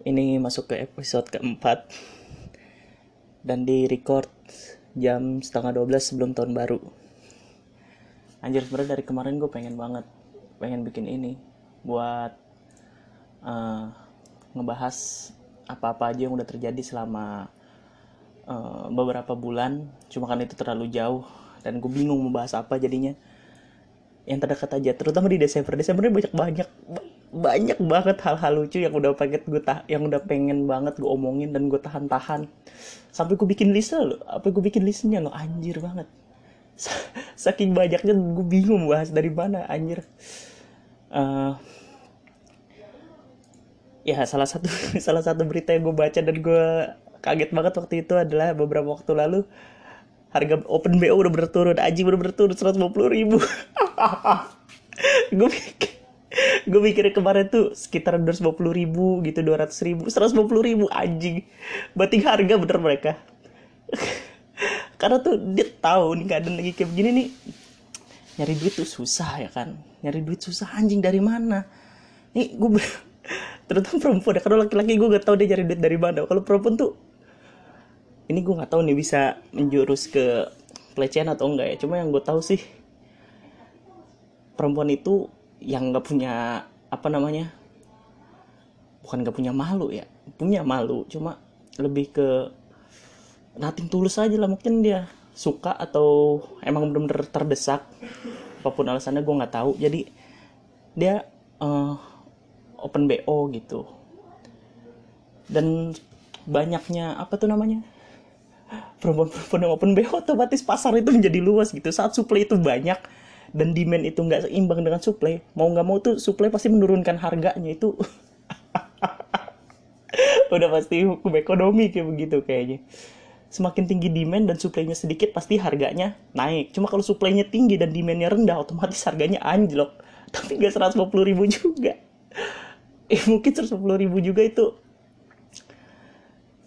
Ini masuk ke episode keempat dan di record jam setengah 12 sebelum tahun baru. Anjir sebenarnya dari kemarin gue pengen banget pengen bikin ini buat uh, ngebahas apa-apa aja yang udah terjadi selama uh, beberapa bulan. Cuma kan itu terlalu jauh dan gue bingung mau apa jadinya yang terdekat aja terutama di Desember Desember ini banyak banyak banyak banget hal-hal lucu yang udah pengen gue tah yang udah pengen banget gue omongin dan gue tahan-tahan. Sampai gue bikin list lo apa gue bikin listnya lo anjir banget. Saking banyaknya gue bingung bahas dari mana anjir. Uh, ya salah satu salah satu berita yang gue baca dan gue kaget banget waktu itu adalah beberapa waktu lalu harga open BO udah berturun. Aji udah berturun 150 ribu. Gue mikir gue mikir kemarin tuh sekitar 250 ribu gitu 200 ribu 150 ribu anjing. Berarti harga bener mereka. Karena tuh dia tahu nih keadaan lagi kayak begini nih nyari duit tuh susah ya kan. Nyari duit susah anjing dari mana? Nih gue terutama perempuan ya kalau laki-laki gue gak tahu dia nyari duit dari mana. Kalau perempuan tuh ini gue nggak tahu nih bisa menjurus ke pelecehan atau enggak ya. Cuma yang gue tahu sih perempuan itu yang nggak punya apa namanya bukan nggak punya malu ya punya malu cuma lebih ke nating tulus aja lah mungkin dia suka atau emang bener-bener terdesak apa pun alasannya gue nggak tahu. Jadi dia uh, open bo gitu. Dan banyaknya apa tuh namanya perempuan-perempuan yang open bo otomatis pasar itu menjadi luas gitu. Saat supply itu banyak dan demand itu nggak seimbang dengan supply mau nggak mau tuh supply pasti menurunkan harganya itu. Udah pasti hukum ekonomi kayak begitu kayaknya. Semakin tinggi demand dan supply-nya sedikit pasti harganya naik. Cuma kalau supply-nya tinggi dan demand-nya rendah otomatis harganya anjlok. Tapi nggak 150 ribu juga. Eh mungkin 150 ribu juga itu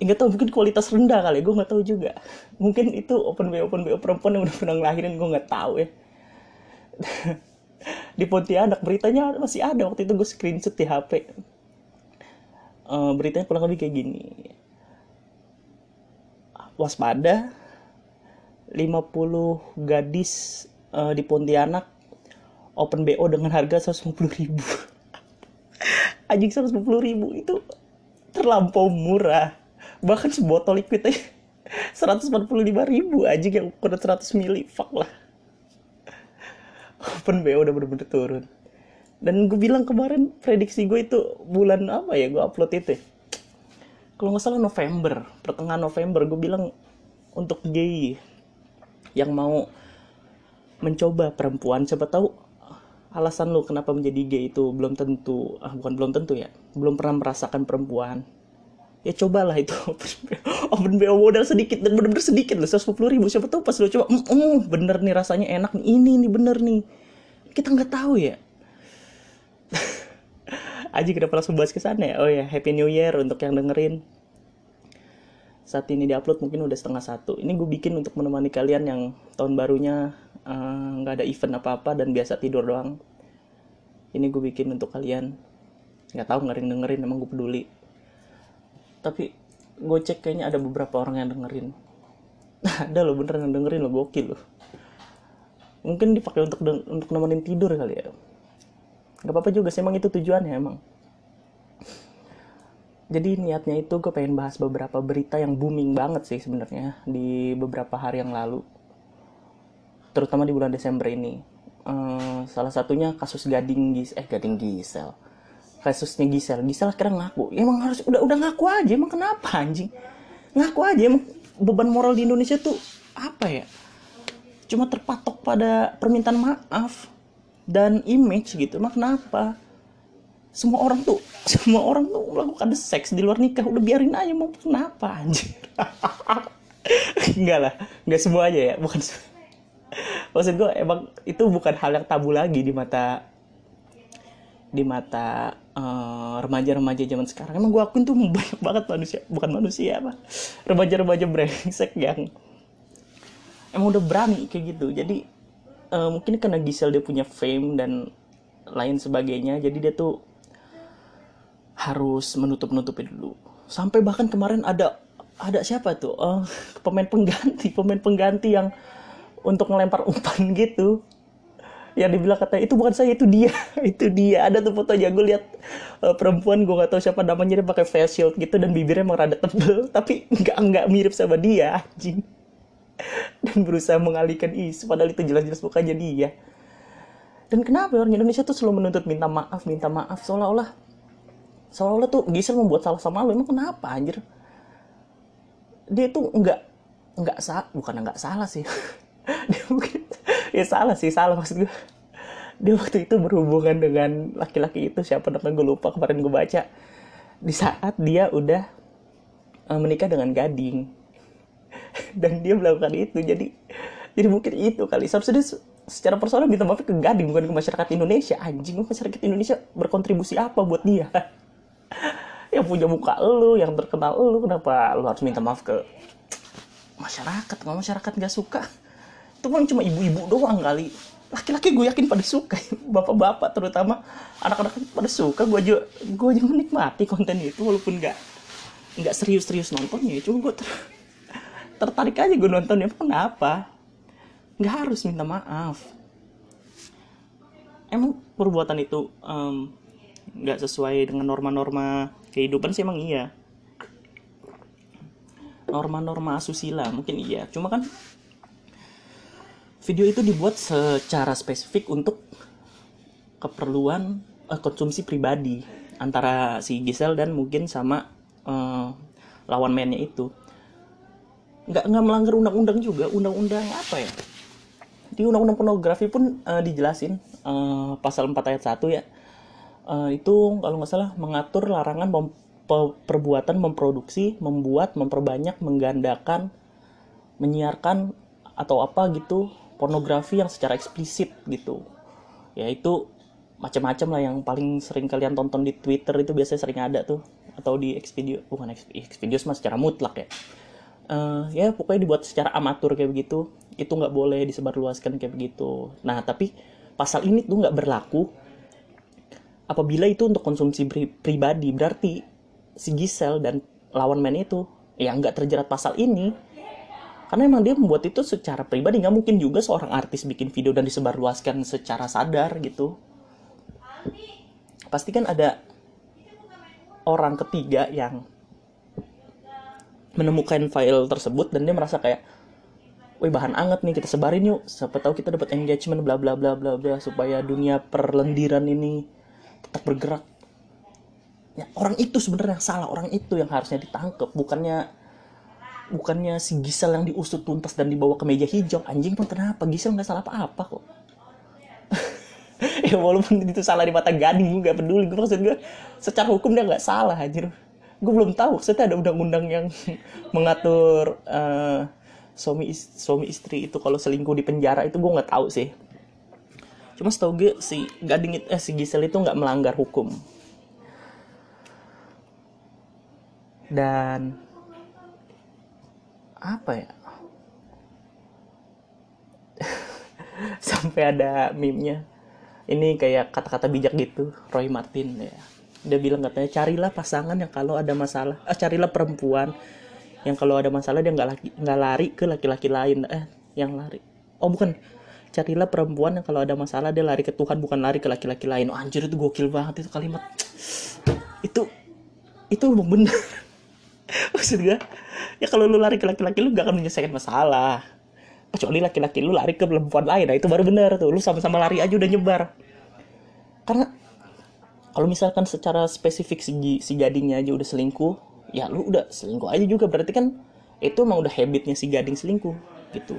nggak tahu mungkin kualitas rendah kali gue nggak tahu juga. Mungkin itu open BO open BO perempuan yang udah pernah ngelahirin gue nggak tahu ya di Pontianak beritanya masih ada. Waktu itu gue screenshot di HP uh, beritanya kurang lebih kayak gini. Waspada 50 gadis uh, di Pontianak open BO dengan harga 150 ribu. Anjing 150 ribu. Itu terlampau murah. Bahkan sebotol liquid aja 145 ribu. Anjing yang ukuran 100 mili fuck lah open BO udah bener-bener turun dan gue bilang kemarin prediksi gue itu bulan apa ya gue upload itu ya? kalau nggak salah November pertengahan November gue bilang untuk gay yang mau mencoba perempuan siapa tahu alasan lu kenapa menjadi gay itu belum tentu ah bukan belum tentu ya belum pernah merasakan perempuan ya cobalah itu. Open BO modal sedikit dan bener-bener sedikit loh 150 ribu. Siapa tahu pas lo coba mm, mm, bener nih rasanya enak nih ini nih bener nih. Kita nggak tahu ya. Aji kenapa langsung bahas ke sana ya? Oh ya Happy New Year untuk yang dengerin. Saat ini diupload mungkin udah setengah satu. Ini gue bikin untuk menemani kalian yang tahun barunya nggak uh, ada event apa-apa dan biasa tidur doang. Ini gue bikin untuk kalian. Nggak tahu nggak dengerin emang gue peduli tapi gue cek kayaknya ada beberapa orang yang dengerin. Ada loh beneran yang dengerin lo gokil loh. Mungkin dipakai untuk untuk nemenin tidur kali ya. Nggak apa-apa juga sih emang itu tujuannya emang. Jadi niatnya itu gue pengen bahas beberapa berita yang booming banget sih sebenarnya di beberapa hari yang lalu. Terutama di bulan Desember ini. Uh, salah satunya kasus Gading Gis eh Gading Gisel kasusnya Gisel. Gisel akhirnya ngaku. Emang harus udah udah ngaku aja. Emang kenapa anjing? Ngaku aja emang beban moral di Indonesia tuh apa ya? Cuma terpatok pada permintaan maaf dan image gitu. Emang kenapa? Semua orang tuh semua orang tuh melakukan seks di luar nikah. Udah biarin aja mau kenapa anjir enggak lah. Enggak semua aja ya. Bukan maksud gue emang itu bukan hal yang tabu lagi di mata di mata remaja-remaja uh, zaman sekarang. Emang gue akuin tuh banyak banget manusia bukan manusia apa? Remaja-remaja brengsek yang emang udah berani kayak gitu. Jadi uh, mungkin karena Gisel dia punya fame dan lain sebagainya jadi dia tuh harus menutup nutupi dulu. Sampai bahkan kemarin ada ada siapa tuh? Uh, pemain pengganti pemain pengganti yang untuk ngelempar umpan gitu yang dibilang kata itu bukan saya itu dia. Itu dia. Ada tuh fotonya gue lihat uh, perempuan gue gak tahu siapa namanya dia pakai face shield gitu dan bibirnya emang rada tebel tapi nggak nggak mirip sama dia anjing. Dan berusaha mengalihkan isu padahal itu jelas-jelas bukannya dia. Dan kenapa orang Indonesia tuh selalu menuntut minta maaf minta maaf seolah-olah seolah-olah tuh Gisel membuat salah sama lo emang kenapa anjir? Dia tuh nggak nggak sah bukan nggak salah sih dia mungkin ya salah sih salah maksud gue dia waktu itu berhubungan dengan laki-laki itu siapa namanya gue lupa kemarin gue baca. Di saat dia udah uh, menikah dengan gading. Dan dia melakukan itu jadi jadi mungkin itu kali. Seharusnya dia secara personal minta maaf ke gading bukan ke masyarakat Indonesia. Anjing masyarakat Indonesia berkontribusi apa buat dia? Yang punya muka lu yang terkenal lu kenapa lu harus minta maaf ke masyarakat? Kalau masyarakat nggak suka itu kan cuma ibu-ibu doang kali. Laki-laki gue yakin pada suka bapak-bapak terutama. Anak-anak pada suka gue aja gue aja menikmati konten itu walaupun nggak nggak serius-serius nontonnya. Cuma gue ter, tertarik aja gue nontonnya. Kenapa? Nggak harus minta maaf. Emang perbuatan itu nggak um, sesuai dengan norma-norma kehidupan sih emang iya. Norma-norma asusila mungkin iya. Cuma kan video itu dibuat secara spesifik untuk keperluan uh, konsumsi pribadi antara si Gisel dan mungkin sama uh, lawan mainnya itu. Nggak nggak melanggar undang-undang juga. Undang-undang apa ya? Di undang-undang pornografi pun uh, dijelasin uh, pasal 4 ayat 1 ya. Uh, itu kalau nggak salah mengatur larangan mem perbuatan memproduksi membuat memperbanyak menggandakan menyiarkan atau apa gitu pornografi yang secara eksplisit gitu. Yaitu macam-macam lah yang paling sering kalian tonton di Twitter itu biasanya sering ada tuh. Atau di Xvideo bukan Xvideo mah secara mutlak ya. Uh, ya pokoknya dibuat secara amatur kayak begitu. Itu nggak boleh disebarluaskan kayak begitu. Nah tapi pasal ini tuh nggak berlaku apabila itu untuk konsumsi pri pribadi. Berarti si Gisel dan lawan main itu ya nggak terjerat pasal ini karena emang dia membuat itu secara pribadi. Nggak mungkin juga seorang artis bikin video dan disebarluaskan secara sadar gitu. Pasti kan ada orang ketiga yang menemukan file tersebut dan dia merasa kayak wih bahan anget nih kita sebarin yuk. Siapa tahu kita dapat engagement bla bla bla bla bla supaya dunia perlendiran ini tetap bergerak. Ya orang itu sebenarnya salah. Orang itu yang harusnya ditangkap bukannya bukannya si Gisel yang diusut tuntas dan dibawa ke meja hijau. Anjing pun kenapa? Gisel nggak salah apa-apa kok. Ya walaupun itu salah di mata gading gue gak peduli. Gue maksud gue secara hukum dia nggak salah anjir. Gue belum tahu. Maksudnya ada undang-undang yang mengatur uh, suami suami istri itu kalau selingkuh di penjara itu gue nggak tahu sih. Cuma setahu gue si gading itu eh si Gisel itu nggak melanggar hukum. Dan apa ya? Sampai ada meme-nya. Ini kayak kata-kata bijak gitu Roy Martin ya. Dia bilang katanya carilah pasangan yang kalau ada masalah eh, carilah perempuan yang kalau ada masalah dia nggak laki nggak lari ke laki-laki lain. Eh yang lari. Oh bukan. Carilah perempuan yang kalau ada masalah dia lari ke Tuhan bukan lari ke laki-laki lain. Oh, anjir itu gokil banget itu kalimat. Itu itu bener. Maksud gue ya kalau lu lari ke laki-laki lu gak akan menyelesaikan masalah. Kecuali laki-laki lu lari ke perempuan lain. Nah itu baru benar tuh. Lu sama-sama lari aja udah nyebar. Karena kalau misalkan secara spesifik si, si gadingnya aja udah selingkuh ya lu udah selingkuh aja juga. Berarti kan itu emang udah habitnya si gading selingkuh gitu.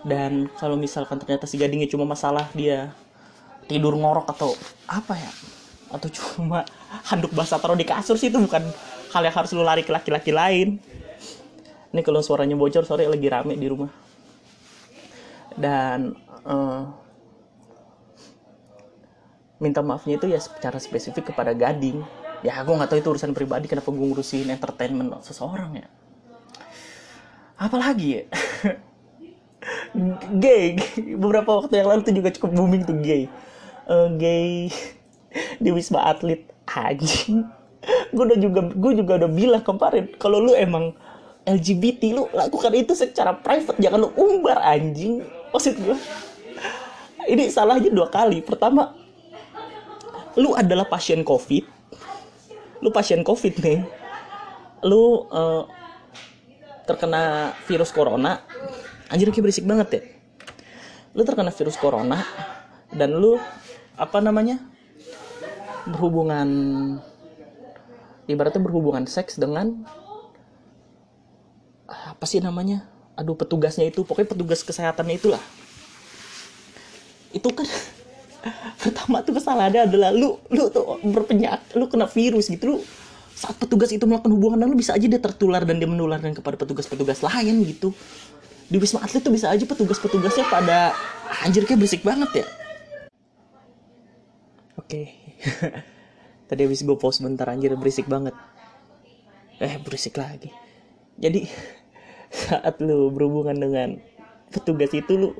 Dan kalau misalkan ternyata si gadingnya cuma masalah dia tidur ngorok atau apa ya atau cuma handuk basah taruh di kasur sih itu bukan hal yang harus lu lari ke laki-laki lain ini kalau suaranya bocor sore lagi rame di rumah. Dan uh, minta maafnya itu ya secara spesifik kepada gading. Ya aku nggak tahu itu urusan pribadi kenapa gue ngurusin entertainment seseorang ya. Apalagi ya? Gay. Beberapa waktu yang lalu tuh juga cukup booming tuh gay. Uh, gay. Di wisma atlet. Anjing. Gue udah juga gue juga udah bilang kemarin kalau lu emang LGBT lu lakukan itu secara private jangan lu umbar anjing. Maksud gue ini salahnya dua kali. Pertama lu adalah pasien covid. Lu pasien covid nih. Lu uh, terkena virus corona. Anjir kayak berisik banget ya. Lu terkena virus corona dan lu apa namanya berhubungan ibaratnya berhubungan seks dengan apa sih namanya? Aduh petugasnya itu pokoknya petugas kesehatannya itulah. Itu kan pertama tuh kesalahannya adalah lu lu tuh berpenyakit lu kena virus gitu lu saat petugas itu melakukan hubungan lu bisa aja dia tertular dan dia menularkan kepada petugas-petugas lain gitu. Di wisma atlet tuh bisa aja petugas-petugasnya pada anjir kayak berisik banget ya. Oke. Tadi habis gue pause bentar anjir berisik banget. Eh berisik lagi. Jadi saat lu berhubungan dengan petugas itu lu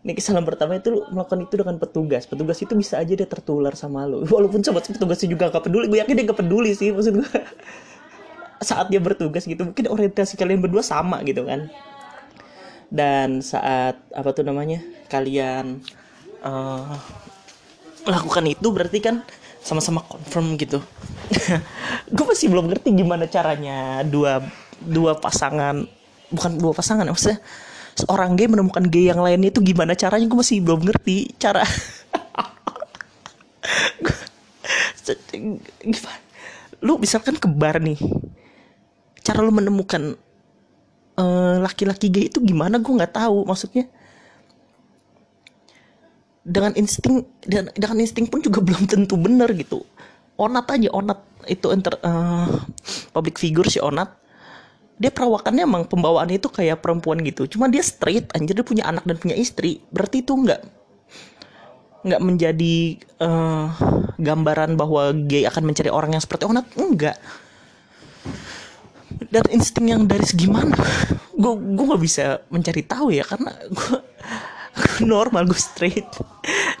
ini kesalahan pertama itu lu melakukan itu dengan petugas. Petugas itu bisa aja dia tertular sama lu. Walaupun sobat petugasnya juga gak peduli. Gue yakin dia gak peduli sih maksud gue saat dia bertugas gitu mungkin orientasi kalian berdua sama gitu kan. Dan saat apa tuh namanya kalian uh, melakukan itu berarti kan sama-sama confirm gitu. Gue masih belum ngerti gimana caranya dua dua pasangan bukan dua pasangan ya maksudnya seorang gay menemukan gay yang lainnya itu gimana caranya? Gue masih belum ngerti cara. Gimana? Lu misalkan ke bar nih cara lu menemukan eh, laki-laki uh, gay itu gimana? Gue nggak tahu maksudnya. Dengan insting dan dengan insting pun juga belum tentu benar gitu. Onat aja onat. Itu enter uh, public figure si onat dia perawakannya emang pembawaannya itu kayak perempuan gitu. Cuma dia straight anjir dia punya anak dan punya istri. Berarti itu nggak nggak menjadi uh, gambaran bahwa gay akan mencari orang yang seperti Onat? Enggak dan insting yang dari segi mana? Gue gue nggak bisa mencari tahu ya karena gue normal gue straight.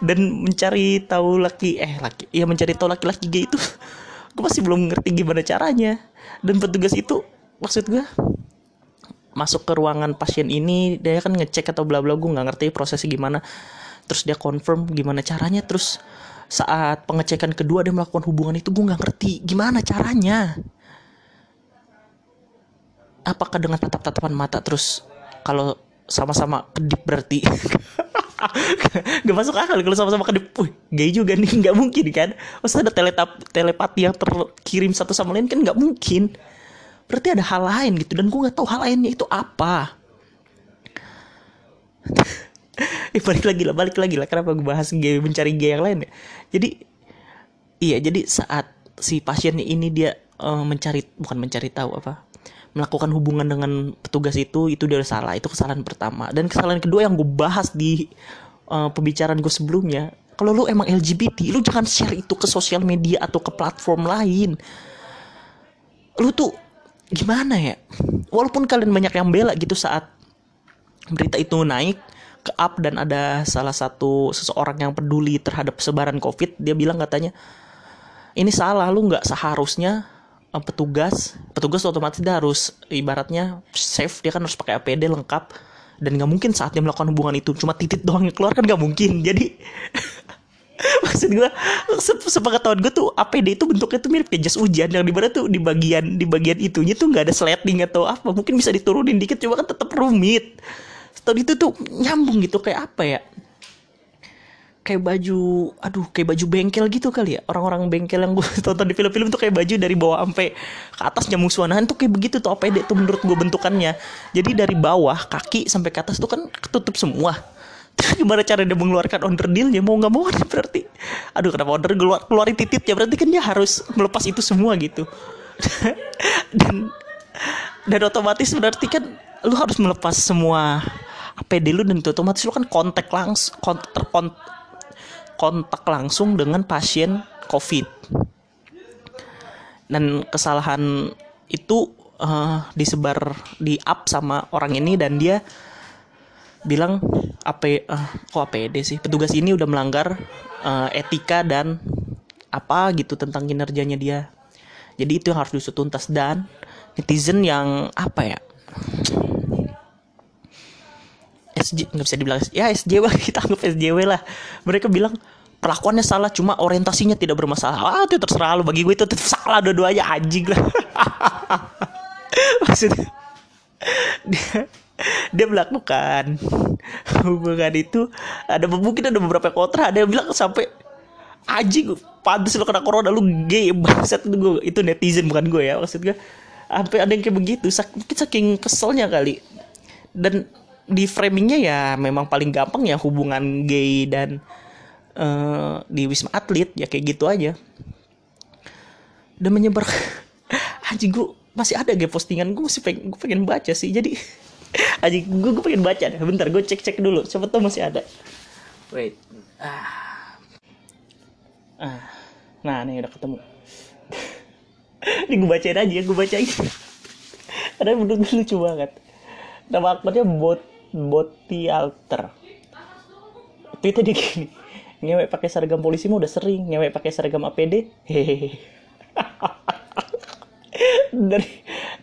Dan mencari tahu laki eh laki ya mencari tahu laki-laki gay itu gue masih belum ngerti gimana caranya. Dan petugas itu maksud gue masuk ke ruangan pasien ini dia kan ngecek atau bla bla gue nggak ngerti prosesnya gimana. Terus dia confirm gimana caranya. Terus saat pengecekan kedua dia melakukan hubungan itu gue nggak ngerti gimana caranya. Apakah dengan tatap-tatapan mata terus kalau sama-sama kedip berarti? Gak masuk akal kalau sama-sama kedip. Wih, gay juga nih nggak mungkin kan? Masa ada teletap telepati yang terkirim satu sama lain kan nggak mungkin berarti ada hal lain gitu dan gue nggak tahu hal lainnya itu apa. Eh balik lagi lah balik lagi lah kenapa gue bahas gay mencari gay yang lain ya? Jadi iya jadi saat si pasiennya ini dia uh, mencari bukan mencari tahu apa melakukan hubungan dengan petugas itu itu dia salah itu kesalahan pertama. Dan kesalahan kedua yang gue bahas di uh, pembicaraan gue sebelumnya kalau lu emang LGBT lu jangan share itu ke sosial media atau ke platform lain. Lu tuh gimana ya? Walaupun kalian banyak yang bela gitu saat berita itu naik ke up dan ada salah satu seseorang yang peduli terhadap sebaran covid dia bilang katanya ini salah lu nggak seharusnya uh, petugas petugas otomatis dia harus ibaratnya safe dia kan harus pakai APD lengkap dan nggak mungkin saat dia melakukan hubungan itu cuma titik doang yang keluar kan nggak mungkin. Jadi maksud gue se sepengetahuan gue tuh APD itu bentuknya tuh mirip kayak jas hujan. Yang di mana tuh di bagian di bagian itunya tuh nggak ada sleting atau apa. Mungkin bisa diturunin dikit cuma kan tetap rumit. Setelah itu tuh nyambung gitu kayak apa ya? Kayak baju aduh kayak baju bengkel gitu kali ya. Orang-orang bengkel yang gue tonton di film-film tuh kayak baju dari bawah sampai ke atas nyambung suanahan tuh kayak begitu tuh APD tuh menurut gue bentukannya. Jadi dari bawah kaki sampai ke atas tuh kan ketutup semua gimana cara dia mengeluarkan order dealnya? Mau nggak mau kan berarti. Aduh kenapa order keluar keluarin titit ya berarti kan dia harus melepas itu semua gitu. Dan dan otomatis berarti kan lu harus melepas semua APD lu dan itu otomatis lu kan kontak langsung kontak, kontak langsung dengan pasien COVID. Dan kesalahan itu uh, disebar di up sama orang ini dan dia bilang apa uh, kok APD sih? Petugas ini udah melanggar uh, etika dan apa gitu tentang kinerjanya dia. Jadi itu yang harus diusut tuntas dan netizen yang apa ya? SJ nggak bisa dibilang ya SJW kita anggap SJW lah. Mereka bilang perlakuannya salah cuma orientasinya tidak bermasalah. Ah itu terserah lu bagi gue itu tetap salah dua-duanya anjing lah. Maksudnya dia dia melakukan hubungan itu ada mungkin ada beberapa kontra. Ada yang bilang sampai anjing pantas lo kena corona lu gay. Bangsat itu gue itu netizen bukan gue ya maksud gue sampai ada yang kayak begitu mungkin saking keselnya kali. Dan di framingnya ya memang paling gampang ya hubungan gay dan uh, di wisma atlet ya kayak gitu aja. Dan menyebar anjing gue masih ada gak postingan gue masih pengen gue pengen baca sih jadi anjing gue gue pengen baca deh. Bentar gue cek cek dulu. Siapa tahu masih ada. Wait. Ah. Ah. Nah nih udah ketemu. Ini gue bacain aja gue bacain. Karena menurut gue lucu banget. Nama akunnya bot boti alter. Itu dia gini. Ngewek pakai seragam polisi mah udah sering. Ngewek pakai seragam APD hehehe. Dari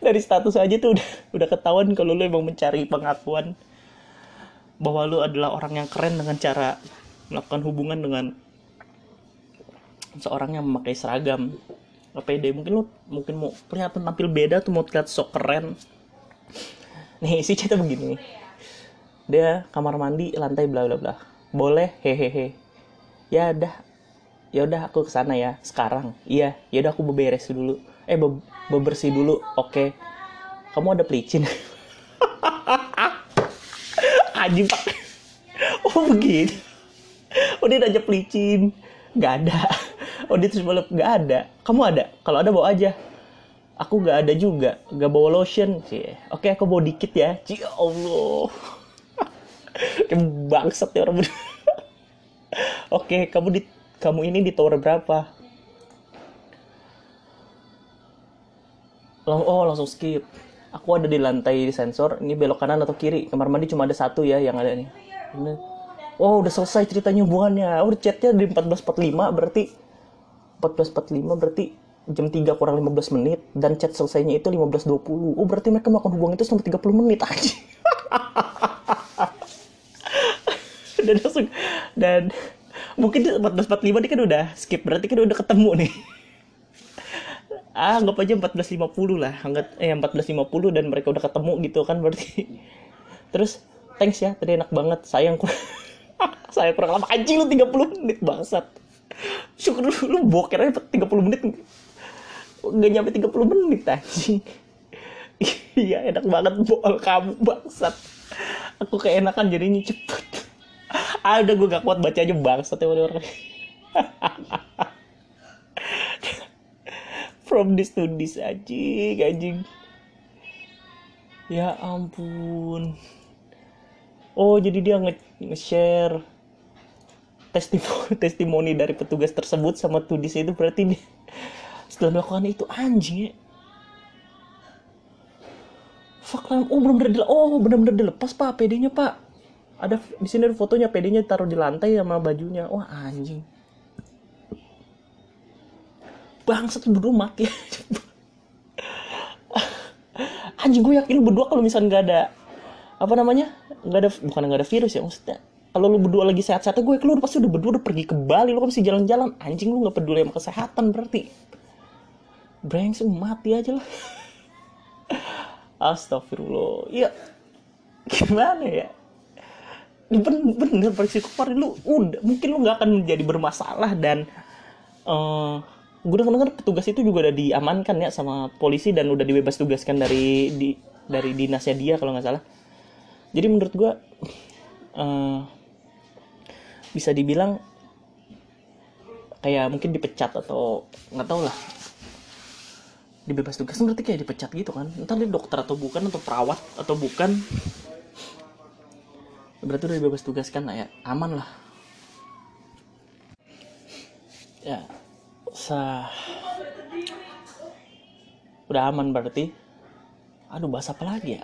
dari status aja tuh udah udah ketahuan kalau lu emang mencari pengakuan bahwa lu adalah orang yang keren dengan cara melakukan hubungan dengan seorang yang memakai seragam. APD mungkin lu mungkin mau punya tampil beda tuh mau terlihat sok keren. Nih si cerita begini dia kamar mandi lantai bla bla bla. Boleh? Hehehe. Ya udah ya udah aku ke sana ya. Sekarang. Iya. Ya udah aku beberes dulu. Eh be bebersih dulu oke. Kamu ada pelicin? Anjing pak. Oh begini. Dia aja pelicin. Nggak ada. Dia terus malah nggak ada. Kamu ada? Kalau ada bawa aja. Aku nggak ada juga. Nggak bawa lotion. Sih oke aku bawa dikit ya. Ya allah. Bangsat ya orang. Oke kamu di kamu ini di tower berapa oh langsung skip. Aku ada di lantai sensor ini belok kanan atau kiri? Kamar mandi cuma ada satu ya yang ada nih. Ini. Oh udah selesai ceritanya hubungannya. Oh chatnya di 14.45 berarti. 14.45 berarti jam 3 kurang 15 menit dan chat selesainya itu 15.20 oh berarti mereka melakukan hubungan itu selama 30 menit aja dan langsung dan mungkin 14.45 dia kan udah skip berarti kan udah ketemu nih ah anggap aja 14.50 lah. Anggap eh 14.50 dan mereka udah ketemu gitu kan berarti. Terus thanks ya tadi enak banget. Sayang kurang saya kurang lama. Anjing lu 30 menit bangsat. Syukur lu, lu boker aja 30 menit. Nggak nyampe 30 menit anjing. Iya enak banget bool kamu bangsat. Aku keenakan jadinya cepet. Udah gue gak kuat baca aja bangsat ya orang from this to this anjing anjing. Ya ampun. Oh jadi dia nge-share testimoni, testimoni dari petugas tersebut sama tudis itu berarti dia setelah melakukan itu anjing ya. Fuck lah. Oh benar-benar oh benar-benar dilepas pak PD-nya pak. Ada di sini ada fotonya PD-nya taruh di lantai sama bajunya. Wah anjing bangsat berdua mati. Anjing gue yakin lu berdua kalau misalnya nggak ada apa namanya nggak ada bukan nggak ada virus ya maksudnya. Kalau lu berdua lagi sehat-sehat gue keluar pasti udah berdua udah pergi ke Bali lu kan masih jalan-jalan. Anjing lu nggak peduli sama kesehatan berarti. Brengsek mati aja lah. Astagfirullah. Ya gimana ya? Bener bener kemarin lu udah mungkin lu nggak akan menjadi bermasalah dan uh, gue denger dengar petugas itu juga udah diamankan ya sama polisi dan udah dibebas tugaskan dari di dari dinasnya dia kalau nggak salah. Jadi menurut gue uh, bisa dibilang kayak mungkin dipecat atau nggak tau lah. Dibebas tugas berarti kayak dipecat gitu kan. Entah dia dokter atau bukan atau perawat atau bukan. Berarti udah dibebas tugaskan lah ya. Aman lah. Ya sah. Udah aman berarti? Aduh bahas apa lagi ya?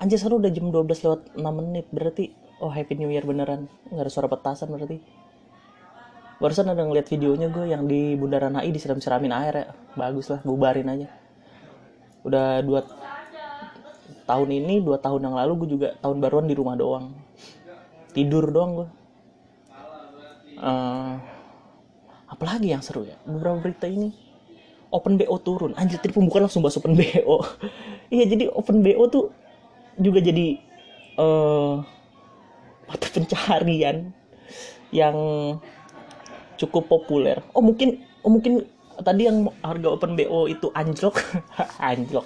Anjir seru udah jam 12 lewat 6 menit berarti. Oh happy new year beneran. Nggak ada suara petasan berarti. Barusan ada ngeliat videonya gue yang di bundaran HI disiram-siramin air ya. Bagus lah bubarin aja. Udah dua tahun ini dua tahun yang lalu gue juga tahun baruan di rumah doang. Tidur doang gue uh, apalagi yang seru ya? Beberapa berita ini. Open BO turun. Anjir tadi pembukaan langsung bahas open BO iya jadi open BO tuh juga jadi uh, mata pencaharian yang cukup populer. Oh mungkin oh mungkin tadi yang harga open BO itu anjlok. Anjlok.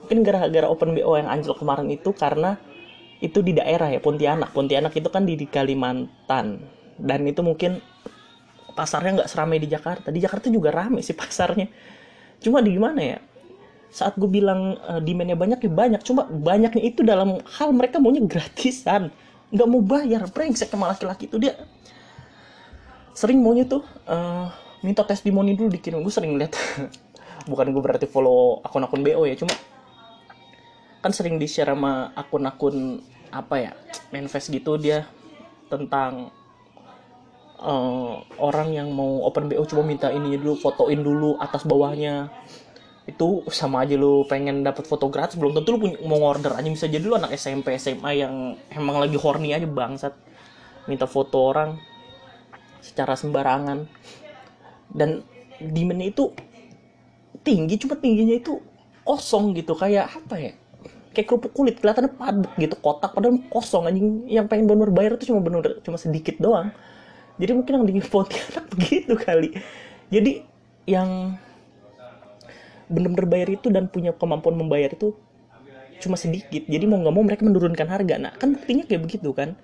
Mungkin gara-gara open BO yang anjlok kemarin itu karena itu di daerah ya Pontianak. Pontianak itu kan di, di Kalimantan. Dan itu mungkin pasarnya nggak seramai di Jakarta. Di Jakarta juga rame sih pasarnya. Cuma di gimana ya? Saat gue bilang uh, demandnya banyak ya banyak. Cuma banyaknya itu dalam hal mereka maunya gratisan. Nggak mau bayar. Brengsek sama laki-laki itu. Dia sering maunya tuh uh, minta testimoni dulu dikirim. Gue sering lihat. Bukan gue berarti follow akun-akun BO ya cuma kan sering di share sama akun-akun apa ya? Manifest gitu dia tentang uh, orang yang mau open BO cuma minta ini dulu fotoin dulu atas bawahnya. Itu sama aja lu pengen dapat foto gratis belum tentu lu punya, mau order. Aja bisa jadi lu anak SMP SMA yang emang lagi horny aja bangsat. Minta foto orang secara sembarangan. Dan demandnya itu tinggi cuma tingginya itu kosong gitu kayak apa ya? Kayak kerupuk kulit kelihatannya padat gitu kotak padahal kosong. Anjing yang pengen bener bayar itu cuma bener cuma sedikit doang jadi mungkin yang di Pontianak begitu kali. Jadi yang bener-bener bayar itu dan punya kemampuan membayar itu cuma sedikit. Jadi mau nggak mau mereka menurunkan harga. Nah kan buktinya kayak begitu kan.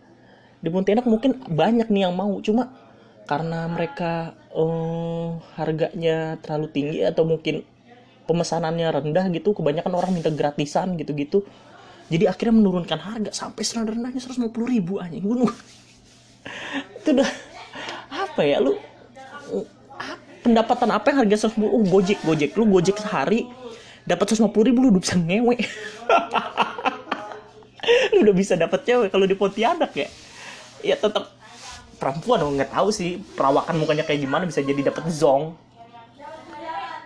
Di Pontianak mungkin banyak nih yang mau. Cuma karena mereka um, harganya terlalu tinggi atau mungkin pemesanannya rendah gitu kebanyakan orang minta gratisan gitu-gitu. Jadi akhirnya menurunkan harga sampai serendah-rendahnya 150 ribu aja gue itu udah apa ya lu pendapatan apa yang harga 150 oh gojek gojek. Lu gojek sehari dapat 150 ribu lu udah bisa ngewe. Lu udah bisa dapat cewek kalau di Pontianak ya? Ya tetap perempuan dong nggak tahu sih perawakan mukanya kayak gimana bisa jadi dapat zong.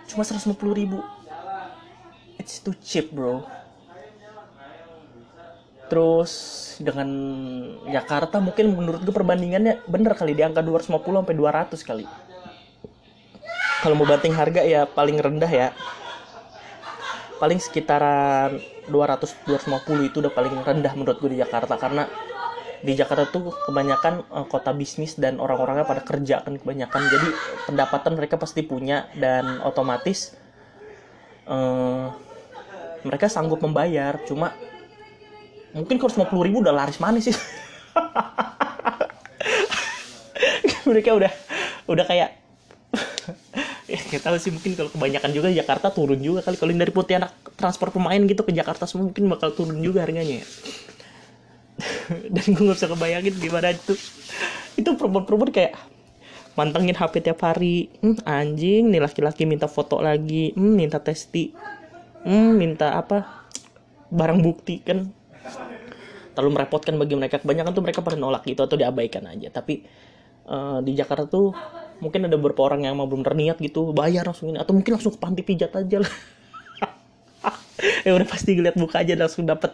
Cuma 150 ribu. It's too cheap bro terus dengan Jakarta mungkin menurut gue perbandingannya bener kali di angka 250 sampai 200 kali. Kalau mau banting harga ya paling rendah ya. Paling sekitaran 200 250 itu udah paling rendah menurut gue di Jakarta. Karena di Jakarta tuh kebanyakan uh, kota bisnis dan orang-orangnya pada kerja kan kebanyakan. Jadi pendapatan mereka pasti punya dan otomatis uh, mereka sanggup membayar. Cuma mungkin kalau 50 ribu udah laris manis sih. Mereka udah udah kayak ya kita tahu sih mungkin kalau kebanyakan juga Jakarta turun juga kali. Kalau dari Pontianak transfer pemain gitu ke Jakarta semua mungkin bakal turun juga harganya ya. Dan gue gak bisa kebayangin gimana itu. Itu perempuan-perempuan kayak mantengin HP tiap hari. Hmm, anjing nih laki-laki minta foto lagi. Hmm, minta testi. Hmm, minta apa? Barang bukti kan terlalu merepotkan bagi mereka. Kebanyakan tuh mereka pada nolak gitu atau diabaikan aja. Tapi uh, di Jakarta tuh mungkin ada beberapa orang yang mau belum terniat gitu bayar langsung ini atau mungkin langsung ke panti pijat aja lah. Ya udah pasti ngeliat buka aja langsung dapat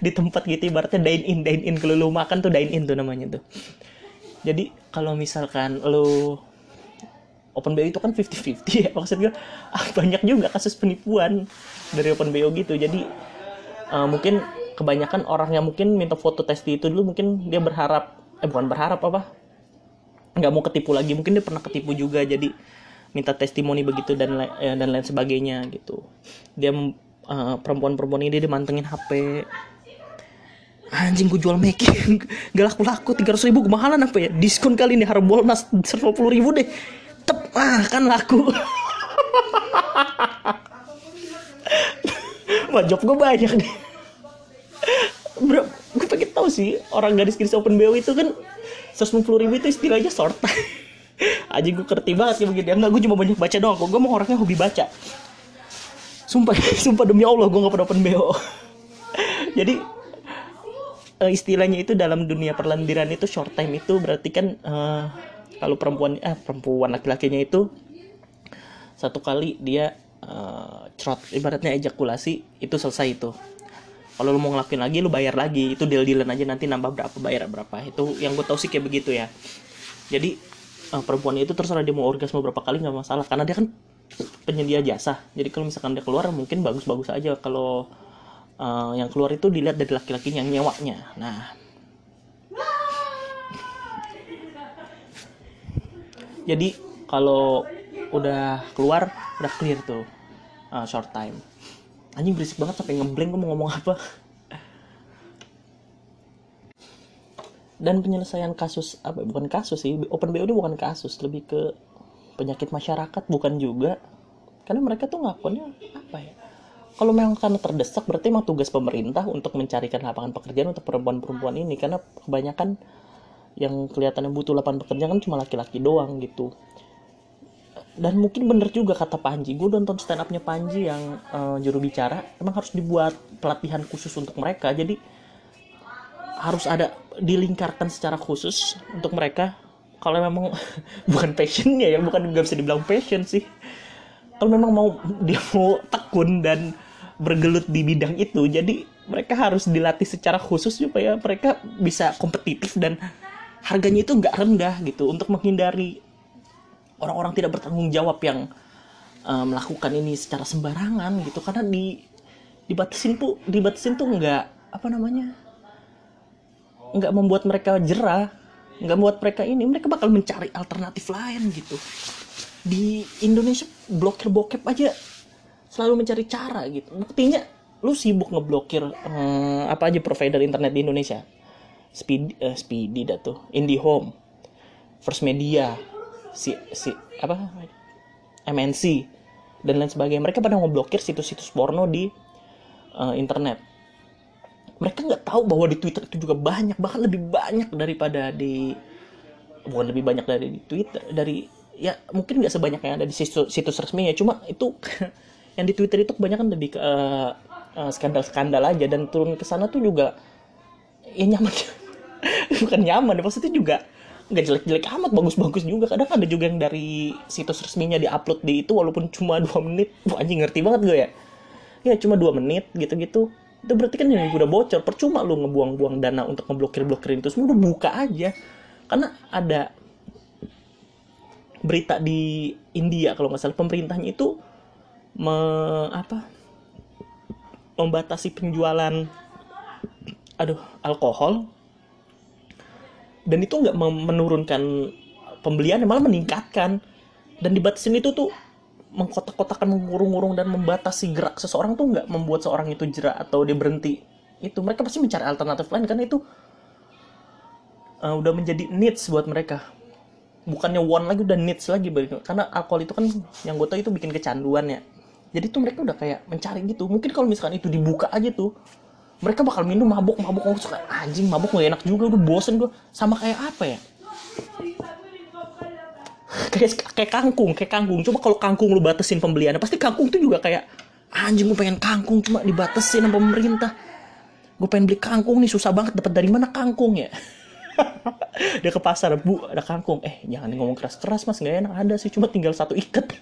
di tempat gitu ibaratnya dine in dine in. Kalau lu makan tuh dine in tuh namanya tuh. Jadi kalau misalkan lu open BO itu kan 50-50 ya maksud gue ah, banyak juga kasus penipuan dari open BO gitu. Jadi uh, mungkin kebanyakan orang yang mungkin minta foto testi itu dulu mungkin dia berharap eh bukan berharap apa nggak mau ketipu lagi. Mungkin dia pernah ketipu juga jadi minta testimoni begitu dan eh, dan lain sebagainya gitu. Dia uh, perempuan-perempuan ini dia mantengin HP anjing gue jual making gak laku laku tiga ratus ribu kemahalan apa ya? Diskon kali ini harbolnas seratus puluh ribu deh. Tep ah kan laku. Wah job gue banyak deh Bro, gue pengen tahu sih orang gadis-gadis open BO itu kan seratus puluh ribu itu istilahnya short. Aja gue kerti banget kayak begini enggak gue cuma banyak baca doang gue mau orangnya hobi baca. Sumpah sumpah demi allah gue gak pernah open bo jadi uh, istilahnya itu dalam dunia perlendiran itu short time itu berarti kan uh, kalau perempuan eh perempuan laki-lakinya itu satu kali dia uh, crot ibaratnya ejakulasi itu selesai itu kalau lu mau ngelakuin lagi lu bayar lagi. Itu deal dealan aja nanti nambah berapa bayar berapa. Itu yang gue tau sih kayak begitu ya. Jadi uh, perempuan itu terserah dia mau orgasme berapa kali nggak masalah. Karena dia kan penyedia jasa. Jadi kalau misalkan dia keluar mungkin bagus-bagus aja. Kalau uh, yang keluar itu dilihat dari laki-laki yang nyewanya nah. Jadi kalau udah keluar udah clear tuh uh, short time anjing berisik banget sampai ngeblank gue mau ngomong apa? Dan penyelesaian kasus apa bukan kasus sih open BO bukan kasus lebih ke penyakit masyarakat bukan juga. Karena mereka tuh ngakunya apa ya? Kalau memang karena terdesak berarti emang tugas pemerintah untuk mencarikan lapangan pekerjaan untuk perempuan-perempuan ini. Karena kebanyakan yang kelihatannya butuh lapangan pekerjaan kan cuma laki-laki doang gitu dan mungkin bener juga kata Panji gue nonton stand upnya Panji yang uh, juru bicara emang harus dibuat pelatihan khusus untuk mereka. Jadi harus ada dilingkarkan secara khusus untuk mereka. Kalau memang bukan passionnya ya bukan nggak bisa dibilang passion sih. Kalau memang mau dia mau tekun dan bergelut di bidang itu jadi mereka harus dilatih secara khusus supaya mereka bisa kompetitif dan harganya itu nggak rendah gitu. Untuk menghindari orang-orang tidak bertanggung jawab yang uh, melakukan ini secara sembarangan gitu. Karena di dibatasin tuh dibatasin tuh nggak apa namanya nggak membuat mereka jerah nggak membuat mereka ini mereka bakal mencari alternatif lain gitu. Di Indonesia blokir bokep aja selalu mencari cara gitu. Buktinya lu sibuk ngeblokir um, apa aja provider internet di Indonesia? Speed uh, speedy dah tuh IndiHome First Media si si apa? MNC dan lain sebagainya. Mereka pada ngeblokir situs-situs porno di uh, internet. Mereka nggak tahu bahwa di Twitter itu juga banyak bahkan lebih banyak daripada di bukan lebih banyak dari di Twitter dari ya mungkin nggak sebanyak yang ada di situs, situs resmi ya cuma itu yang di Twitter itu kebanyakan lebih ke uh, uh, skandal-skandal aja dan turun ke sana tuh juga ya nyaman. Bukan nyaman ya maksudnya juga nggak jelek-jelek amat bagus-bagus juga. Kadang ada juga yang dari situs resminya diupload di itu walaupun cuma dua menit. Wah anjing ngerti banget gue ya. Ya cuma dua menit gitu-gitu. Itu berarti kan yang udah bocor. Percuma lu ngebuang-buang dana untuk ngeblokir blokirin itu. Semua udah buka aja. Karena ada berita di India kalau nggak salah. Pemerintahnya itu me, apa membatasi penjualan aduh alkohol dan itu nggak menurunkan pembelian malah meningkatkan. Dan dibatasin itu tuh mengkotak-kotakan mengurung-urung dan membatasi gerak seseorang tuh nggak membuat seorang itu jerak atau dia berhenti. Itu mereka pasti mencari alternatif lain karena itu uh, udah menjadi needs buat mereka. Bukannya one lagi udah needs lagi karena alkohol itu kan yang gue tau itu bikin kecanduan ya. Jadi tuh mereka udah kayak mencari gitu. Mungkin kalau misalkan itu dibuka aja tuh mereka bakal minum mabuk mabuk mabuk. Suka anjing mabuk gak enak juga udah bosen gue sama kayak apa ya? Kayak kayak kangkung kayak kangkung. Coba kalau kangkung lu batasin pembeliannya pasti kangkung tuh juga kayak anjing gue pengen kangkung cuma dibatasin sama pemerintah. Gue pengen beli kangkung nih susah banget. Dapat dari mana kangkung ya? Dia ke pasar bu ada kangkung. Eh jangan ngomong keras keras mas. Nggak enak. Ada sih cuma tinggal satu ikat.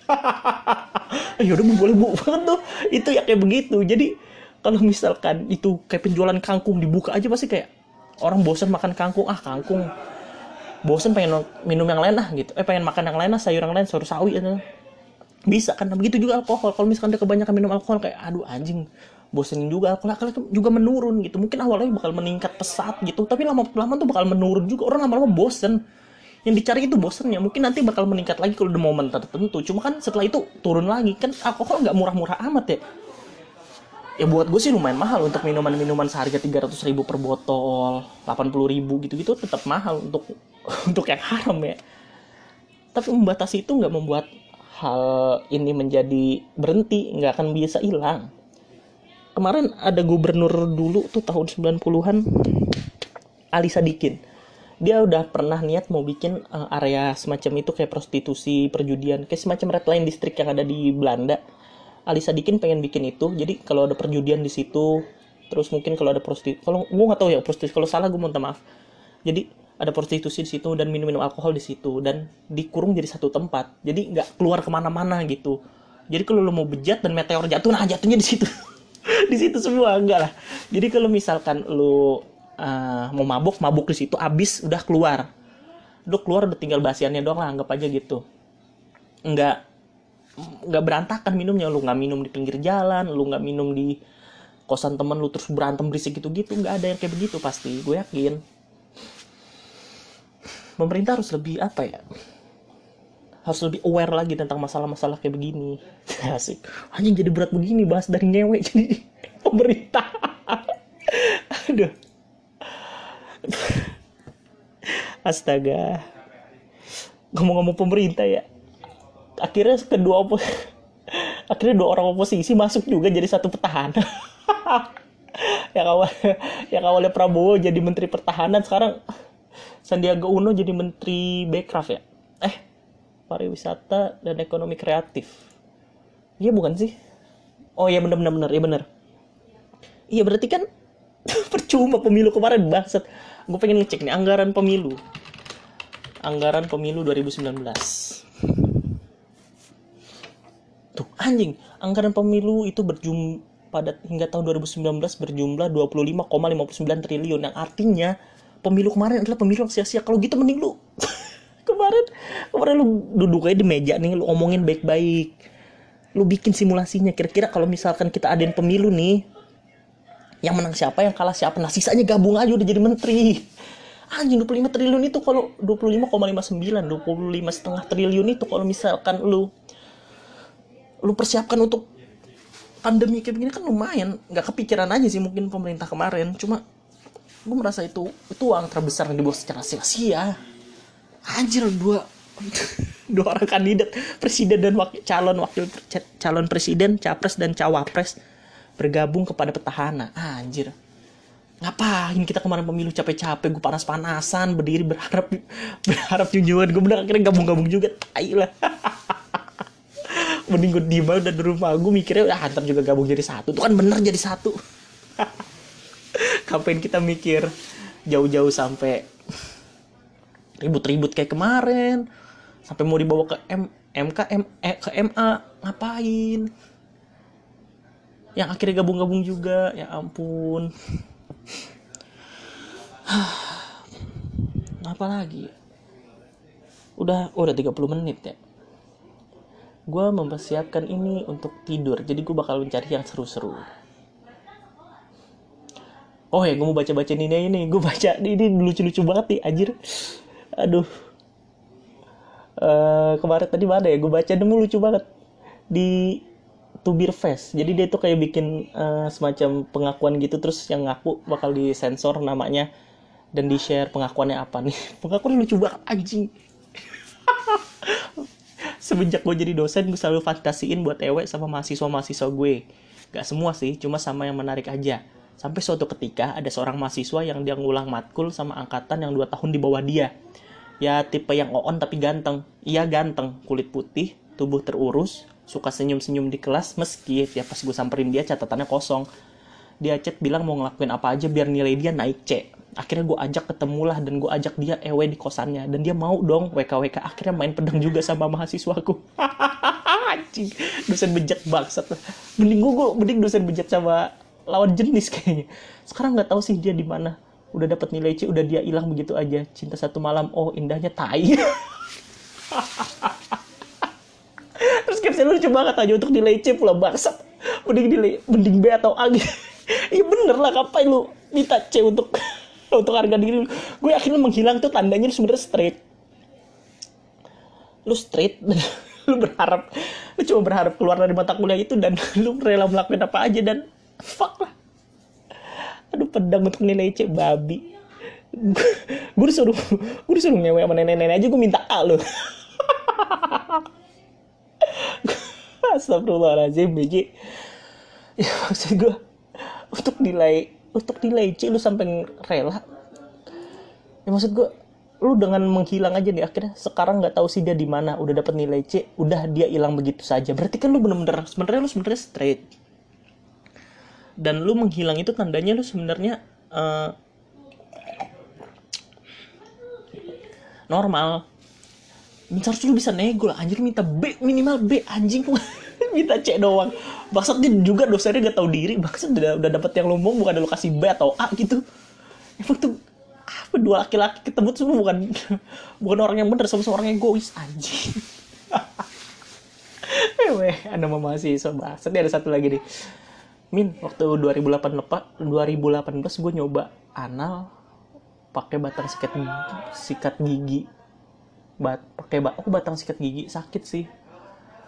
Ya udah boleh bu. Banget tuh. Itu ya kayak begitu. Jadi kalau misalkan itu kayak penjualan kangkung dibuka aja pasti kayak orang bosan makan kangkung. Ah kangkung. Bosan pengen minum yang lain ah gitu. Eh pengen makan yang lain ah sayur yang lain sayur sawi gitu. Bisa kan begitu juga alkohol. Kalau misalkan dia kebanyakan minum alkohol kayak aduh anjing bosenin juga alkohol. Alkohol juga menurun gitu. Mungkin awalnya bakal meningkat pesat gitu. Tapi lama-lama tuh bakal menurun juga. Orang lama-lama bosen. Yang dicari itu bosennya. Mungkin nanti bakal meningkat lagi kalau di momen tertentu. Cuma kan setelah itu turun lagi. Kan alkohol nggak murah-murah amat ya ya buat gue sih lumayan mahal untuk minuman-minuman seharga 300 ribu per botol 80 ribu gitu-gitu tetap mahal untuk untuk yang haram ya. Tapi membatasi itu nggak membuat hal ini menjadi berhenti nggak akan bisa hilang. Kemarin ada gubernur dulu tuh tahun 90-an Ali Sadikin. Dia udah pernah niat mau bikin uh, area semacam itu kayak prostitusi perjudian kayak semacam red line district yang ada di Belanda Ali Sadikin pengen bikin itu. Jadi kalau ada perjudian di situ terus mungkin kalau ada prostitusi kalau gue nggak tahu ya prostitusi kalau salah gue minta maaf. Jadi ada prostitusi di situ dan minum-minum alkohol di situ dan dikurung jadi satu tempat. Jadi nggak keluar ke mana-mana gitu. Jadi kalau lu mau bejat dan meteor jatuh nah jatuhnya di situ. Di situ semua enggak lah. Jadi kalau misalkan lu uh, mau mabuk mabuk di situ abis udah keluar. Lu keluar udah tinggal basiannya doang lah anggap aja gitu. Nggak nggak berantakan minumnya. Lu nggak minum di pinggir jalan lu nggak minum di kosan temen lu terus berantem berisik gitu gitu nggak ada yang kayak begitu pasti gue yakin. Pemerintah harus lebih apa ya? Harus lebih aware lagi tentang masalah-masalah kayak begini. Asik. Anjing jadi berat begini bahas dari ngewe jadi pemerintah. Aduh. Astaga. Ngomong-ngomong pemerintah ya akhirnya kedua opo akhirnya dua orang oposisi masuk juga jadi satu petahana. Yang awal yang awalnya Prabowo jadi menteri pertahanan sekarang Sandiaga Uno jadi menteri Bekraf ya? Eh pariwisata dan ekonomi kreatif. Iya bukan sih? Oh iya bener bener bener iya bener. Iya berarti kan percuma pemilu kemarin bangsat. Gue pengen ngecek nih anggaran pemilu. Anggaran pemilu 2019 tuh anjing anggaran pemilu itu berjum pada hingga tahun 2019 berjumlah 25,59 triliun. Yang artinya pemilu kemarin adalah pemilu yang sia-sia. Kalau gitu mending lu kemarin kemarin lu duduk aja di meja nih lu omongin baik-baik. Lu bikin simulasinya. Kira-kira kalau misalkan kita adain pemilu nih yang menang siapa yang kalah siapa? Nah sisanya gabung aja udah jadi menteri. Anjing 25 triliun itu kalau 25,59 25 setengah triliun itu kalau misalkan lu lu persiapkan untuk pandemi kayak begini kan lumayan. Nggak kepikiran aja sih mungkin pemerintah kemarin. Cuma gue merasa itu itu uang terbesar yang dibawa secara sia-sia. Anjir dua dua orang kandidat presiden dan wakil calon wakil calon presiden capres dan cawapres bergabung kepada petahana. Anjir. Ngapain kita kemarin pemilu capek-capek gue panas-panasan berdiri berharap berharap junjungan gue bener akhirnya gabung-gabung juga tai lah mending gue diem aja di rumah. Gue mikirnya ah ntar juga gabung jadi satu. Tuh kan bener jadi satu. Kapan kita mikir jauh-jauh sampai ribut-ribut kayak kemarin? Sampai mau dibawa ke M MK M eh, ke MA ngapain? Yang akhirnya gabung-gabung juga. Ya ampun. Apa lagi udah udah 30 menit ya gue mempersiapkan ini untuk tidur jadi gue bakal mencari yang seru-seru. Oh ya gue mau baca baca ini ini gue baca ini lucu-lucu banget nih anjir. Aduh. Uh, kemarin tadi mana ya gue baca nemu lucu banget. Di Tubir Fest jadi dia tuh kayak bikin uh, semacam pengakuan gitu terus yang ngaku bakal disensor namanya dan di share pengakuannya apa nih. Pengakuan lucu banget anjing semenjak gue jadi dosen gue selalu fantasiin buat ewek sama mahasiswa-mahasiswa gue gak semua sih cuma sama yang menarik aja Sampai suatu ketika ada seorang mahasiswa yang dia ngulang matkul sama angkatan yang dua tahun di bawah dia. Ya tipe yang on tapi ganteng. Iya ganteng, kulit putih, tubuh terurus, suka senyum-senyum di kelas meski ya pas gue samperin dia catatannya kosong. Dia chat bilang mau ngelakuin apa aja biar nilai dia naik C. Akhirnya gue ajak ketemulah dan gue ajak dia ewe di kosannya. Dan dia mau dong WKWK akhirnya main pedang juga sama mahasiswaku. Anjing, dosen bejat bangsat. Mending gue, mending dosen bejat sama lawan jenis kayaknya. Sekarang nggak tahu sih dia di mana. Udah dapat nilai C udah dia hilang begitu aja. Cinta satu malam oh indahnya tai. Terus caption lucu banget aja untuk nilai C pula bangsat. Mending nilai mending B atau A gitu. Iya bener lah ngapain lu minta C untuk untuk harga diri gue yakin lu menghilang tuh tandanya lu sebenernya straight lu straight lu berharap lu cuma berharap keluar dari mata kuliah itu dan lu rela melakukan apa aja dan fuck lah. Aduh pedang untuk nilai C babi. Gue disuruh gue disuruh ngewe sama nenek-nenek aja gue minta A lo Astagfirullahaladzim biji. Ya maksud gue untuk nilai untuk C lu sampai rela. Ya maksud gue lu dengan menghilang aja nih akhirnya sekarang nggak tahu sih dia di mana. Udah dapat nilai C udah dia hilang begitu saja. Berarti kan lu bener-bener sebenarnya lu sebenarnya straight. Dan lu menghilang itu tandanya lu sebenarnya uh, normal seharusnya lu bisa nego lah anjir minta B minimal B anjing minta C doang. Bangsat dia juga dosennya gak tahu diri. Bangsat udah, udah dapet yang lombong bukan ada lokasi B atau A gitu. Emang tuh apa dua laki-laki ketemu tuh bukan bukan orang yang bener sama orang egois anjing. Weh, ada mama mahasiswa bangsat. Ada satu lagi nih. Min, waktu 2008 lepas 2018 gue nyoba anal pakai batang sikat sikat gigi bat pakai aku batang sikat gigi sakit sih.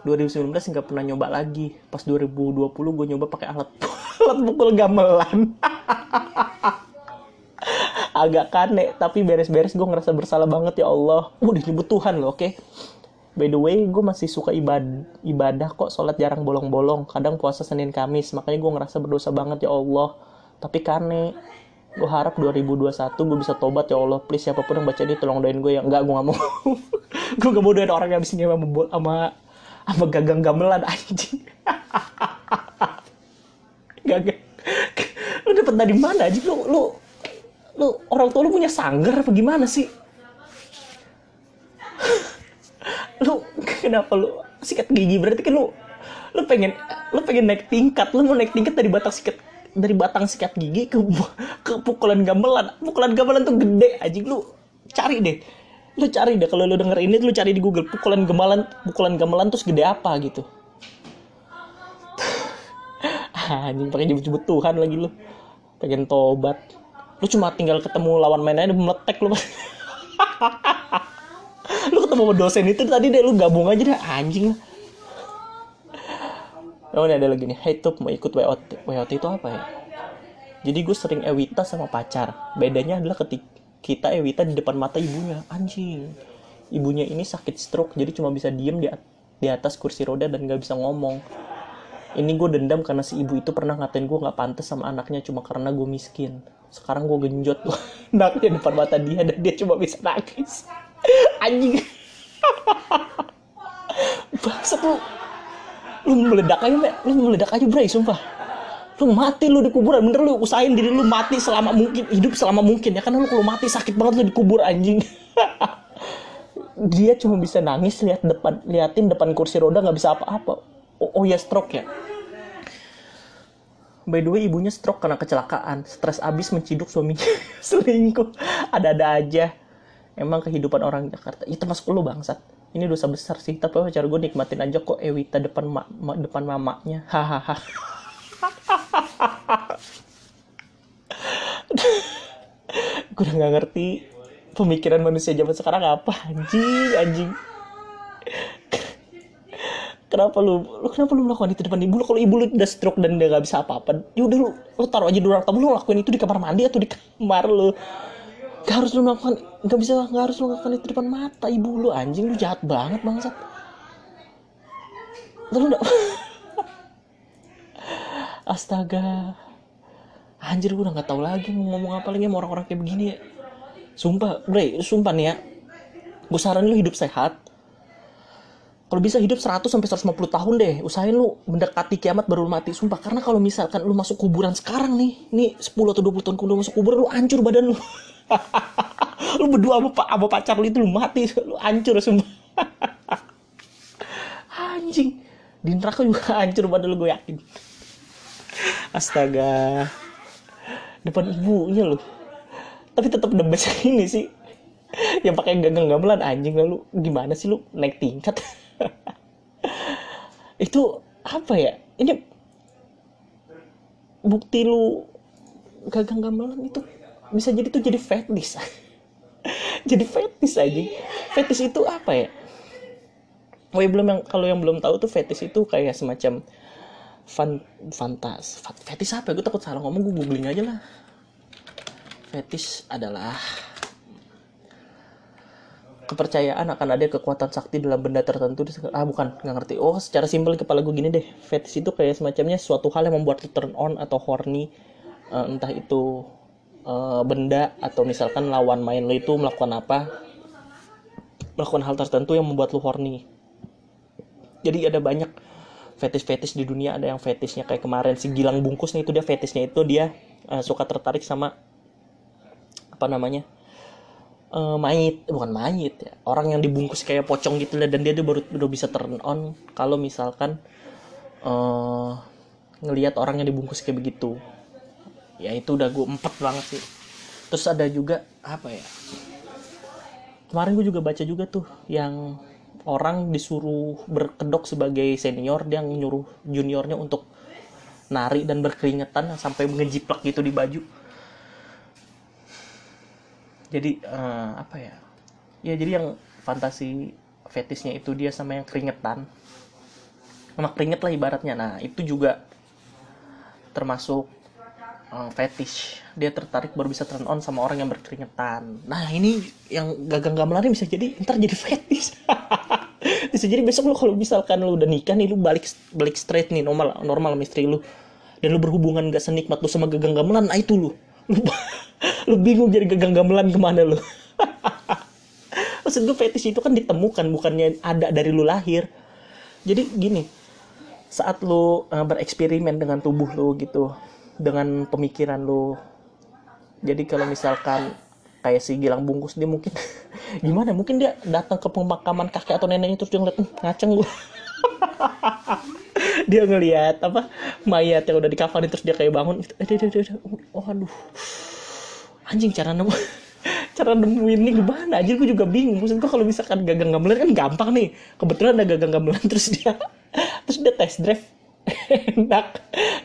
2019 nggak pernah nyoba lagi. Pas 2020 gue nyoba pakai alat alat pukul gamelan. Agak kane tapi beres-beres gue ngerasa bersalah banget ya Allah. Udah nyebut Tuhan loh oke. Okay? by the way gue masih suka ibadah ibadah kok sholat jarang bolong-bolong. Kadang puasa Senin Kamis makanya gue ngerasa berdosa banget ya Allah. Tapi kane gue harap 2021 gue bisa tobat ya Allah. Please siapa pun yang baca ini tolong doain gue ya. Enggak gue gak mau. Gue gak mau doain orang yang abis nyewa sama sama sama gagang gamelan anjing. Gagang lu dapet dari mana aja lu lu lu orang tua lu punya sanggar apa gimana sih? Lu kenapa lu sikat gigi? Berarti kan lu lu pengen lu pengen naik tingkat lu mau naik tingkat dari batas sikat dari batang sikat gigi ke ke pukulan gamelan. Pukulan gamelan tuh gede aja lu cari deh. Lu cari deh. Kalau lu denger ini lu cari di Google. Pukulan gamelan pukulan gamelan terus gede apa gitu. Anjing pakai nyebut-nyebut Tuhan lagi lu. Pengen tobat. Lu cuma tinggal ketemu lawan main aja meletek lu. Lu ketemu dosen itu tadi deh lu gabung aja deh. Anjing. lah Oh ini ada lagi nih, hey tuh mau ikut WOT. WOT itu apa ya? Jadi gue sering Ewita sama pacar. Bedanya adalah ketika kita Ewita di depan mata ibunya. Anjing. Ibunya ini sakit stroke, jadi cuma bisa diem di, di atas kursi roda dan gak bisa ngomong. Ini gue dendam karena si ibu itu pernah ngatain gue gak pantas sama anaknya cuma karena gue miskin. Sekarang gue genjot tuh anaknya depan mata dia dan dia cuma bisa nangis. Anjing. Bangsat lu lu meledak aja me. lu meledak aja bray sumpah lu mati lu di kuburan bener lu usahain diri lu mati selama mungkin hidup selama mungkin ya karena lu kalau mati sakit banget lu dikubur anjing dia cuma bisa nangis lihat depan liatin depan kursi roda nggak bisa apa-apa oh, oh ya stroke ya By the way, ibunya stroke karena kecelakaan. Stres abis menciduk suaminya selingkuh. Ada-ada aja. Emang kehidupan orang Jakarta. Itu masuk lu bangsat ini dosa besar sih tapi cara gue nikmatin aja kok Ewita depan ma ma depan mamanya? Hahaha. Gue udah nggak ngerti pemikiran manusia zaman sekarang apa anjing anjing. Kenapa lu lu kenapa lu melakukan itu depan ibu lu? Kalau ibu lu udah stroke dan udah gak bisa apa-apa ya udah lu lu taruh aja di ruang tamu lu lakuin itu di kamar mandi atau di kamar lu gak harus lu melakukan gak bisa gak harus lu melakukan itu depan mata. Ibu lu anjing lu jahat banget bangsat. Lu udah astaga. Anjir gue udah nggak tahu lagi mau ngomong apa lagi sama orang-orang kayak begini. Ya sumpah bre sumpah nih ya. Gue saran lu hidup sehat. Kalau bisa hidup 100 sampai 150 tahun deh. Usahain lu mendekati kiamat baru mati. Sumpah karena kalau misalkan lu masuk kuburan sekarang nih nih 10 atau 20 tahun kemudian masuk kuburan lu hancur badan lu lu berdua sama, sama pacar lu itu lu mati lu hancur semua. Anjing. Di neraka juga hancur pada lu gue yakin. Astaga. Depan ibunya lu. Tapi tetap the best ini sih. Yang pakai gagang gamelan anjing. Lalu gimana sih lu naik tingkat? Itu apa ya? Ini bukti lu gagang gamelan itu bisa jadi tuh jadi fetish. Jadi fetish aja. Fetish itu apa ya? Oh ya belum yang kalau yang belum tahu tuh fetish itu kayak semacam fan fantas fetish apa ya? gue takut salah ngomong gue googling aja lah. Fetish adalah kepercayaan akan ada kekuatan sakti dalam benda tertentu. Ah bukan nggak ngerti. Oh secara simpel kepala gue gini deh. Fetish itu kayak semacamnya suatu hal yang membuat turn on atau horny. Uh, entah itu uh, benda atau misalkan lawan main lo itu melakukan apa? Melakukan hal tertentu yang membuat lo horny. Jadi ada banyak fetish-fetish di dunia. Ada yang fetishnya kayak kemarin si Gilang Bungkus nih itu dia fetishnya itu dia uh, suka tertarik sama apa namanya eh, mayit. Bukan mayit ya orang yang dibungkus kayak pocong gitu lah dan dia tuh baru udah bisa turn on kalau misalkan eh ngelihat orang yang dibungkus kayak begitu ya itu udah gue empat banget sih. Terus ada juga apa ya kemarin gue juga baca juga tuh yang orang disuruh berkedok sebagai senior dia nyuruh juniornya untuk nari dan berkeringetan sampai mengejiplak gitu di baju. Jadi eh, apa ya ya jadi yang fantasi fetisnya itu dia sama yang keringetan. Sama keringet lah ibaratnya. Nah itu juga termasuk uh, fetish. Dia tertarik baru bisa turn on sama orang yang berkeringetan. Nah ini yang gagang gamelan bisa jadi ntar jadi fetish. Bisa jadi besok lu kalau misalkan lu udah nikah nih lu balik balik straight nih normal normal sama istri lu. Dan lu berhubungan gak senikmat lu sama gagang gamelan nah itu lu. Lu, lu bingung jadi gagang gamelan ke mana lu. Maksud gue fetish itu kan ditemukan bukannya ada dari lu lahir. Jadi gini saat lu uh, bereksperimen dengan tubuh lu gitu dengan pemikiran lu. Jadi kalau misalkan kayak si Gilang bungkus dia mungkin gimana? Mungkin dia datang ke pemakaman kakek atau neneknya terus dia ngeliat "Hmm, ngaceng gue dia ngelihat apa mayat yang udah dikafanin terus dia kayak bangun dia, dia, dia. oh aduh. Anjing cara nemu cara nemuin ini gimana? Anjir gue juga bingung. Maksud gue kalau misalkan gagang gamelan kan gampang nih. Kebetulan ada gagang gamelan terus dia terus dia test drive enak.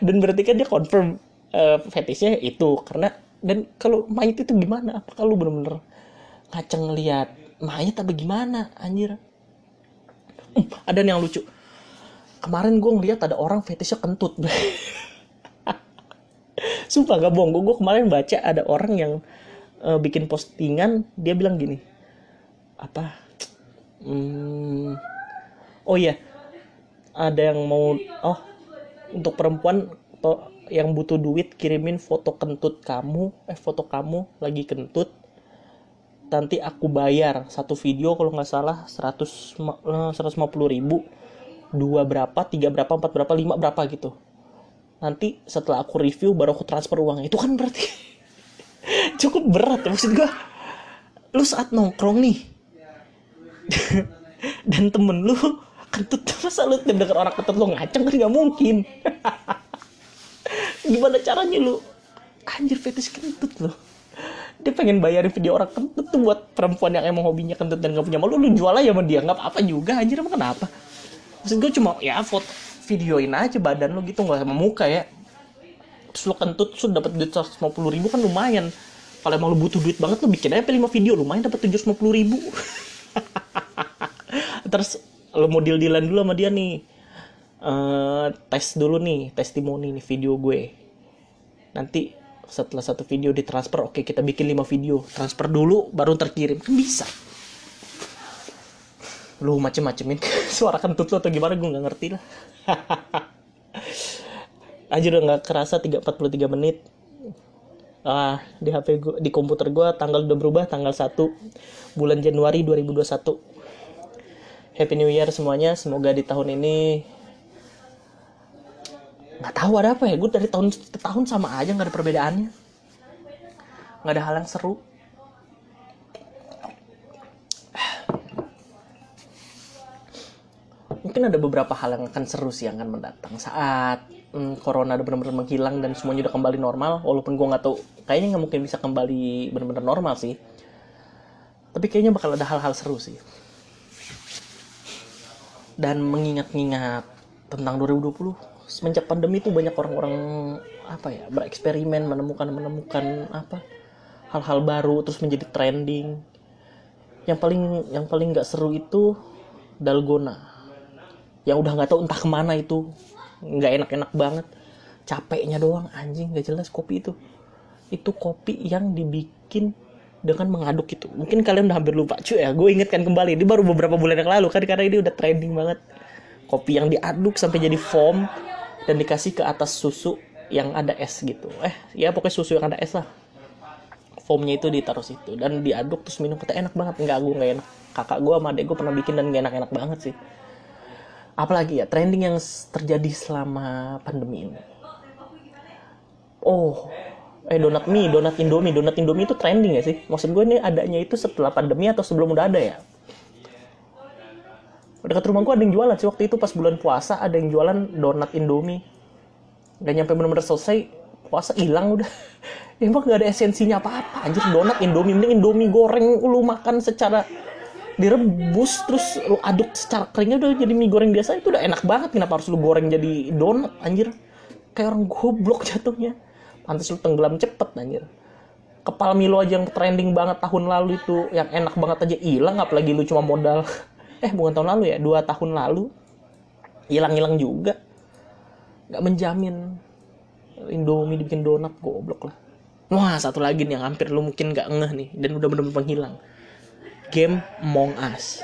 Dan berarti kan dia confirm eh, fetishnya itu. Karena dan kalau mayat itu gimana? Apa kalau bener-bener ngaceng ngeliat mayat apa gimana anjir? Hmm, ada yang lucu. Kemarin gue ngeliat ada orang fetishnya kentut. Sumpah gak bohong. Gue kemarin baca ada orang yang eh, bikin postingan dia bilang gini. Apa? Hmm, oh iya. Ada yang mau oh untuk perempuan yang butuh duit kirimin foto kentut kamu eh foto kamu lagi kentut. Nanti aku bayar satu video kalau nggak salah 100 ma- eh, 150 ribu. Dua berapa tiga berapa empat berapa lima berapa gitu. Nanti setelah aku review baru aku transfer uangnya itu kan berarti cukup berat ya maksud gua. Lu saat nongkrong nih dan temen lu kentut masa lu tiap denger orang kentut lu ngaceng kan nggak mungkin. Gimana caranya lu? Anjir fetish kentut lu. Dia pengen bayarin video orang kentut tuh buat perempuan yang emang hobinya kentut dan gak punya malu. Lu jual aja sama dia nggak apa-apa juga. Anjir emang kenapa? Maksud gue cuma ya foto videoin aja badan lu gitu nggak sama muka ya. Terus lu kentut terus lu dapat duit 150 ribu kan lumayan. Kalau emang lu butuh duit banget lu bikin aja 5 video lumayan dapat 750 ribu. Terus lu mau deal dealan dulu sama dia nih. Eh, tes dulu nih testimoni nih video gue. Nanti setelah satu video ditransfer oke kita bikin 5 video. Transfer dulu baru terkirim kan bisa. Lu macem-macemin suara kentut lu atau gimana gue nggak ngerti lah. Aja udah nggak kerasa 3, 43 menit. Ah di HP gua di komputer gua tanggal udah berubah tanggal 1 bulan Januari 2021 Happy New Year semuanya. Semoga di tahun ini nggak tahu ada apa ya. Gue dari tahun ke tahun sama aja nggak ada perbedaannya. Nggak ada hal yang seru. Mungkin ada beberapa hal yang akan seru sih yang akan mendatang. Saat mm, corona benar-benar menghilang dan semuanya udah kembali normal walaupun gue nggak tahu kayaknya nggak mungkin bisa kembali benar-benar normal sih. Tapi kayaknya bakal ada hal-hal seru sih dan mengingat-ingat tentang 2020 semenjak pandemi itu banyak orang-orang apa ya bereksperimen menemukan menemukan apa hal-hal baru terus menjadi trending. Yang paling yang paling nggak seru itu dalgona. Yang udah nggak tahu entah ke mana itu nggak enak-enak banget. Capeknya doang anjing nggak jelas kopi itu. Itu kopi yang dibikin dengan mengaduk itu. Mungkin kalian udah hampir lupa cuy ya. Gue ingetkan kembali ini baru beberapa bulan yang lalu kan karena ini udah trending banget. Kopi yang diaduk sampai jadi foam dan dikasih ke atas susu yang ada es gitu. Eh ya pokoknya susu yang ada es lah. Foamnya itu ditaruh situ dan diaduk terus minum. Kata enak banget. Nggak gue nggak enak. Kakak gue sama adek gue pernah bikin dan gak enak-enak banget sih. Apalagi ya trending yang terjadi selama pandemi ini. Oh eh donat mie donat indomie. Donat indomie itu trending ya sih? Maksud gue ini adanya itu setelah pandemi atau sebelum udah ada ya? Dekat rumah gue ada yang jualan sih. Waktu itu pas bulan puasa ada yang jualan donat indomie. Gak nyampe bener-bener selesai puasa hilang udah. Emang gak ada esensinya apa-apa. Anjir donat indomie. Mending indomie goreng lu makan secara direbus terus lu aduk secara keringnya udah jadi mie goreng biasa. Itu udah enak banget. Kenapa harus lu goreng jadi donat anjir? Kayak orang goblok jatuhnya pantas lu tenggelam cepet anjir. Kepala Milo aja yang trending banget tahun lalu itu yang enak banget aja hilang apalagi lu cuma modal. Eh bukan tahun lalu ya dua tahun lalu. Hilang-hilang juga. Nggak menjamin. Indomie dibikin donat goblok lah. Wah satu lagi nih yang hampir lu mungkin nggak ngeh nih dan udah bener-bener penghilang. Game Among Us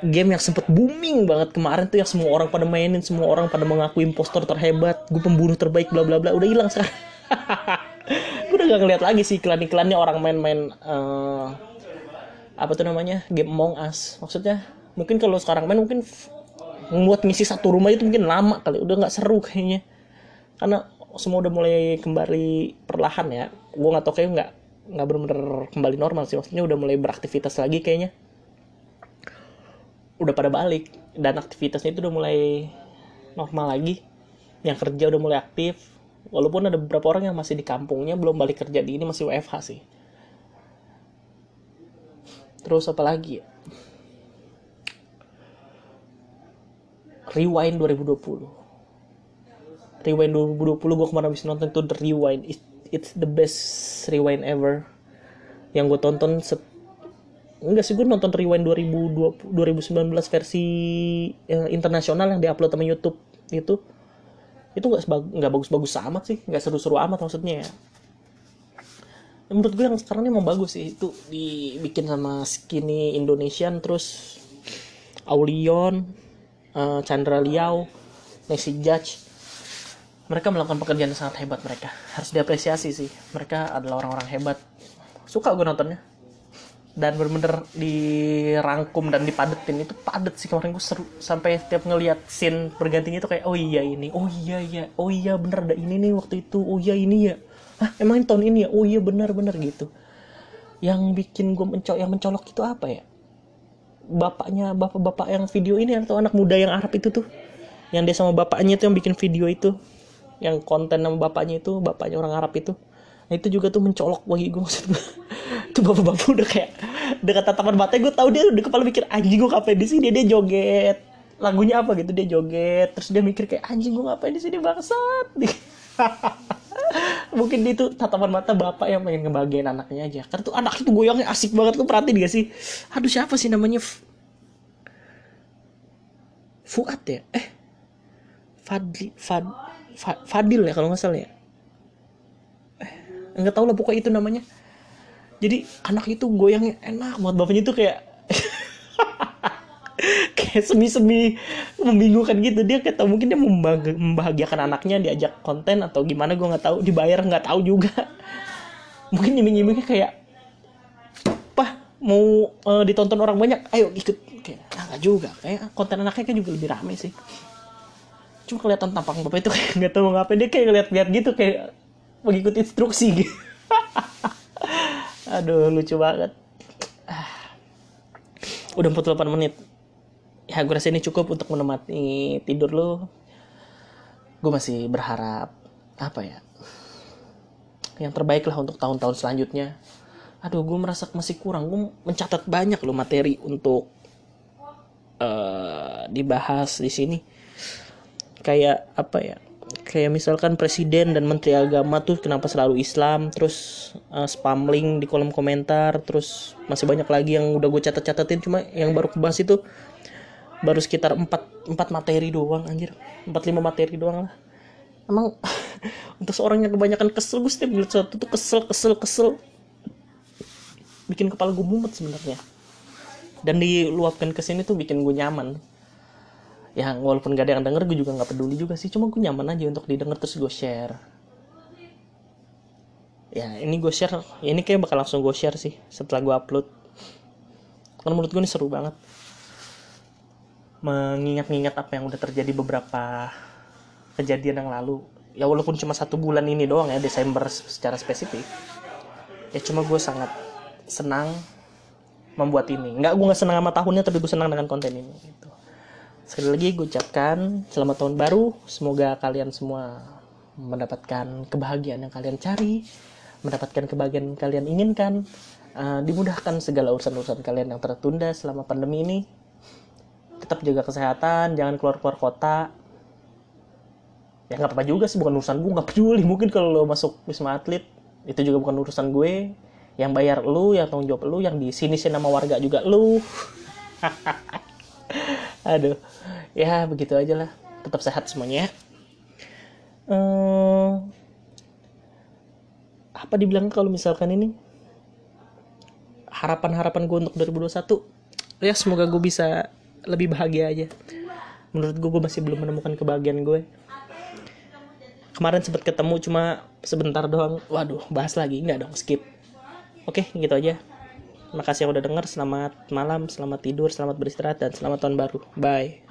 game yang sempet booming banget kemarin tuh yang semua orang pada mainin semua orang pada mengaku impostor terhebat gue pembunuh terbaik bla bla bla udah hilang sekarang. Gue udah gak ngeliat lagi sih iklan-iklannya orang main-main uh, apa tuh namanya game Among Us. Maksudnya mungkin kalau sekarang main mungkin membuat misi satu rumah itu mungkin lama kali udah nggak seru kayaknya. Karena semua udah mulai kembali perlahan ya. Gue nggak tau kayak nggak nggak benar-benar kembali normal sih. Maksudnya udah mulai beraktivitas lagi kayaknya udah pada balik. Dan aktivitasnya itu udah mulai normal lagi. Yang kerja udah mulai aktif. Walaupun ada beberapa orang yang masih di kampungnya belum balik kerja di ini masih WFH sih. Terus apa lagi ya? Rewind 2020 Rewind 2020 gue kemarin habis nonton itu The Rewind. It's the best rewind ever. Yang gue tonton set enggak sih gue nonton rewind 2020 2019 versi eh, internasional yang diupload sama YouTube itu. Itu nggak nggak bagus-bagus amat sih nggak seru-seru amat maksudnya ya. Menurut gue yang sekarang ini mau bagus sih itu dibikin sama Skinny Indonesian terus Aulion uh, Chandra Liao Messi Judge. Mereka melakukan pekerjaan yang sangat hebat mereka. Harus diapresiasi sih mereka adalah orang-orang hebat. Suka gue nontonnya dan bener-bener dirangkum dan dipadetin. Itu padet sih kemarin gue seru. Sampai setiap ngelihat scene bergantinya itu kayak oh iya ini oh iya iya oh iya bener ada ini nih waktu itu oh iya ini ya. Ah emang ini tahun ini ya? Oh iya bener bener gitu. Yang bikin gue mencok yang mencolok itu apa ya? Bapaknya bapak-bapak yang video ini atau anak muda yang Arab itu tuh? Yang dia sama bapaknya tuh yang bikin video itu? Yang konten sama bapaknya itu bapaknya orang Arab itu nah itu juga tuh mencolok bagi gue maksud gue tuh bapak-bapak udah kayak dekat tatapan mata gue tahu dia udah kepala mikir anjing gue ngapain di sini? Dia joget. Lagunya apa gitu dia joget. Terus dia mikir kayak anjing gue ngapain di sini bangsat? Mungkin itu tatapan mata bapak yang pengen ngebagian anaknya aja. Karena tuh anak itu goyangnya asik banget lu perhatiin gak sih? Aduh siapa sih namanya? Fuad ya? Eh Fadli Fad, Fad Fadil ya kalau nggak salah ya nggak tahu lah pokoknya itu namanya. Jadi anak itu goyangnya enak buat bapaknya itu kayak kayak semi-semi membingungkan gitu. Dia kayak mungkin dia membahagiakan anaknya diajak konten atau gimana gue nggak tahu. Dibayar nggak tahu juga. Mungkin nyiming-nyimingnya kayak pah mau uh, ditonton orang banyak ayo ikut. Kayak ah, juga. Kayak konten anaknya kan juga lebih rame sih. Cuma kelihatan tampang bapak itu kayak nggak tahu ngapain. Dia kayak ngeliat-liat gitu kayak mengikuti instruksi. Aduh lucu banget. Udah 48 menit. Ya gue rasa ini cukup untuk menemani tidur lo. Gue masih berharap apa ya? Yang terbaik lah untuk tahun-tahun selanjutnya. Aduh gue merasa masih kurang. Gue mencatat banyak loh materi untuk uh, dibahas di sini. Kayak apa ya? Kayak misalkan presiden dan menteri agama tuh kenapa selalu Islam terus uh, spam link di kolom komentar terus masih banyak lagi yang udah gue catat-catatin. Cuma yang baru kebahas itu baru sekitar 4, 4 materi doang anjir. 4 5 materi doang lah. Emang untuk seorang yang kebanyakan kesel gue setiap ngeliat sesuatu tuh kesel kesel kesel. Bikin kepala gue mumet sebenarnya. Dan diluapkan ke sini tuh bikin gue nyaman yang walaupun gak ada yang denger gue juga nggak peduli juga sih. Cuma gue nyaman aja untuk didengar terus gue share. Ya ini gue share ya ini kayak bakal langsung gue share sih setelah gue upload. Karena menurut gue ini seru banget. Mengingat-ingat apa yang udah terjadi beberapa kejadian yang lalu. Ya walaupun cuma satu bulan ini doang ya Desember secara spesifik. Ya cuma gue sangat senang membuat ini. Nggak gue nggak senang sama tahunnya tapi gue senang dengan konten ini gitu sekali lagi gue ucapkan selamat tahun baru. Semoga kalian semua mendapatkan kebahagiaan yang kalian cari mendapatkan kebahagiaan yang kalian inginkan uh, dimudahkan segala urusan-urusan kalian yang tertunda selama pandemi ini. Tetap jaga kesehatan jangan keluar keluar kota. Ya nggak apa-apa juga sih bukan urusan gue nggak peduli. Mungkin kalau lo masuk wisma atlet itu juga bukan urusan gue. Yang bayar lu yang tanggung jawab lu yang di sini sih nama warga juga lu aduh. Ya begitu aja lah. Tetap sehat semuanya hmm, apa dibilang kalau misalkan ini? Harapan-harapan gue untuk 2021 ya semoga gue bisa lebih bahagia aja. Menurut gue gue masih belum menemukan kebahagiaan gue kemarin sempat ketemu cuma sebentar doang. Waduh bahas lagi. Nggak dong skip. Oke gitu aja makasih yang udah denger. Selamat malam selamat tidur selamat beristirahat dan selamat tahun baru. Bye